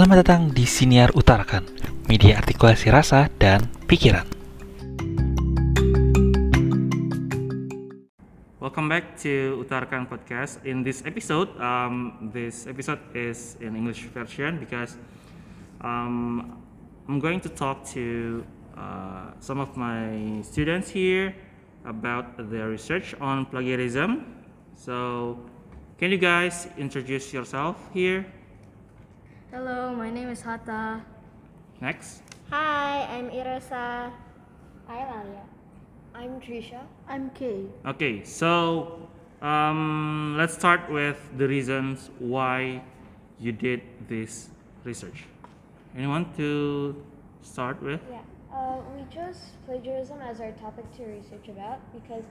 Selamat datang di Siniar Utarakan, media artikulasi rasa dan pikiran. Welcome back to Utarakan Podcast. In this episode, um, this episode is in English version because um, I'm going to talk to uh, some of my students here about their research on plagiarism. So, can you guys introduce yourself here? Hello, my name is Hata. Next. Hi, I'm Irosa. Hi, Lalia. I'm Trisha. I'm Kay. Okay, so um, let's start with the reasons why you did this research. Anyone to start with? Yeah, uh, we chose plagiarism as our topic to research about because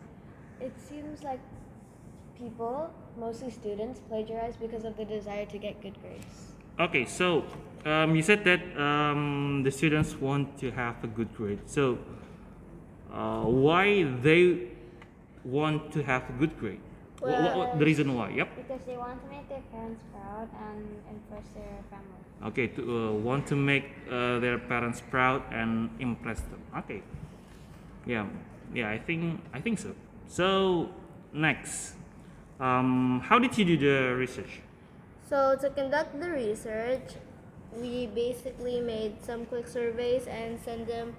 it seems like people, mostly students, plagiarize because of the desire to get good grades. Okay, so um, you said that um, the students want to have a good grade. So uh, why they want to have a good grade? Wha- wha- wha- the reason why? Yep. Because they want to make their parents proud and impress their family. Okay, to uh, want to make uh, their parents proud and impress them. Okay. Yeah, yeah, I think I think so. So next, um, how did you do the research? So, to conduct the research, we basically made some quick surveys and sent them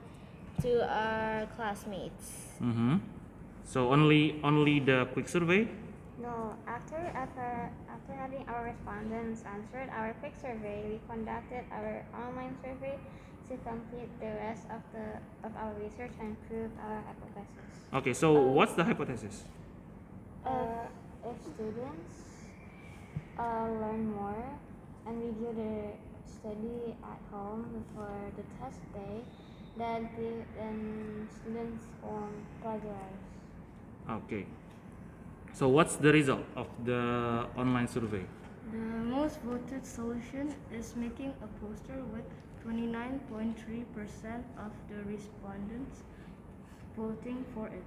to our classmates. Mm-hmm. So only only the quick survey. No, after, after, after having our respondents answered our quick survey, we conducted our online survey to complete the rest of the of our research and prove our hypothesis. Okay, so what's the hypothesis? Uh, if students uh, learn more and we review their study at home before the test day, then the, then students won't plagiarize. Okay. So what's the result of the online survey? The most voted solution is making a poster with 29.3% of the respondents voting for it.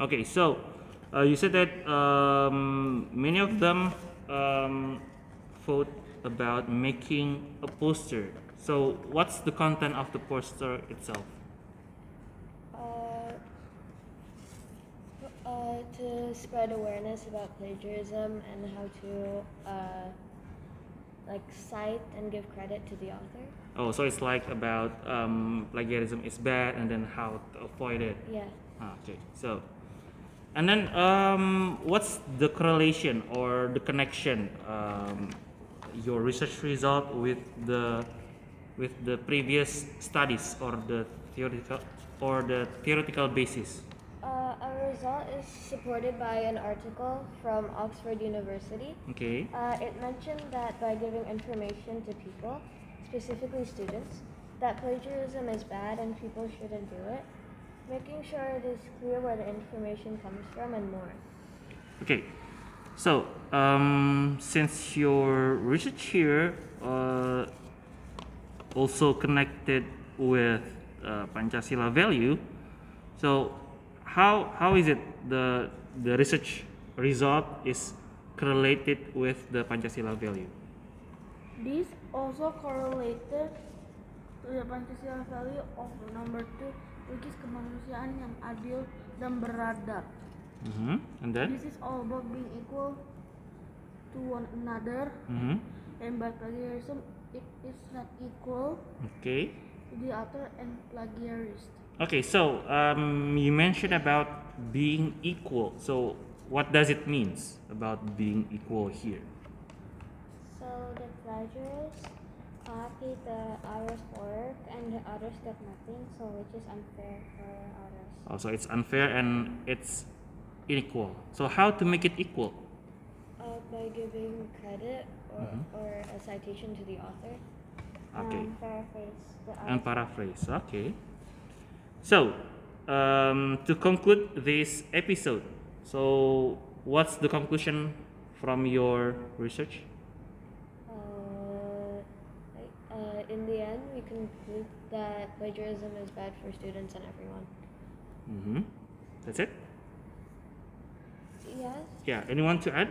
Okay, so uh, you said that um, many of them um, vote about making a poster. So what's the content of the poster itself? Uh, uh, to spread awareness about plagiarism and how to uh, like cite and give credit to the author. Oh, so it's like about um, plagiarism is bad and then how to avoid it. Yeah. Ah, okay, so and then um, what's the correlation or the connection um, your research result with the with the previous studies or the theoretical or the theoretical basis? Uh, our result is supported by an article from Oxford University. Okay. Uh, it mentioned that by giving information to people, specifically students, that plagiarism is bad and people shouldn't do it, making sure it is clear where the information comes from and more. Okay, so um, since your research here uh, also connected with uh, Pancasila value, so how how is it the the research result is correlated with the Pancasila value? This also correlated to the Pancasila value of number two, which is kemanusiaan yang adil dan beradab. hmm And then, This is all about being equal to one another, hmm and by plagiarism, it is not equal okay. to the author and plagiarist. Okay, so um, you mentioned about being equal. So what does it means about being equal here? So the plagiarist copied the author's work and the others got nothing, so which is unfair for others. Also, it's unfair and it's unequal. So how to make it equal? Uh, by giving credit or, or a citation to the author. Okay. And paraphrase the And paraphrase. Okay. So um, to conclude this episode, so what's the conclusion from your research? Uh, like, uh, in the end, we conclude that plagiarism is bad for students and everyone. Mm-hmm. That's it. Yes? Yeah. Anyone to add?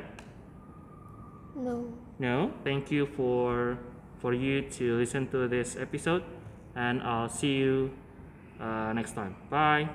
No. No. Thank you for for you to listen to this episode, and I'll see you uh, next time. Bye.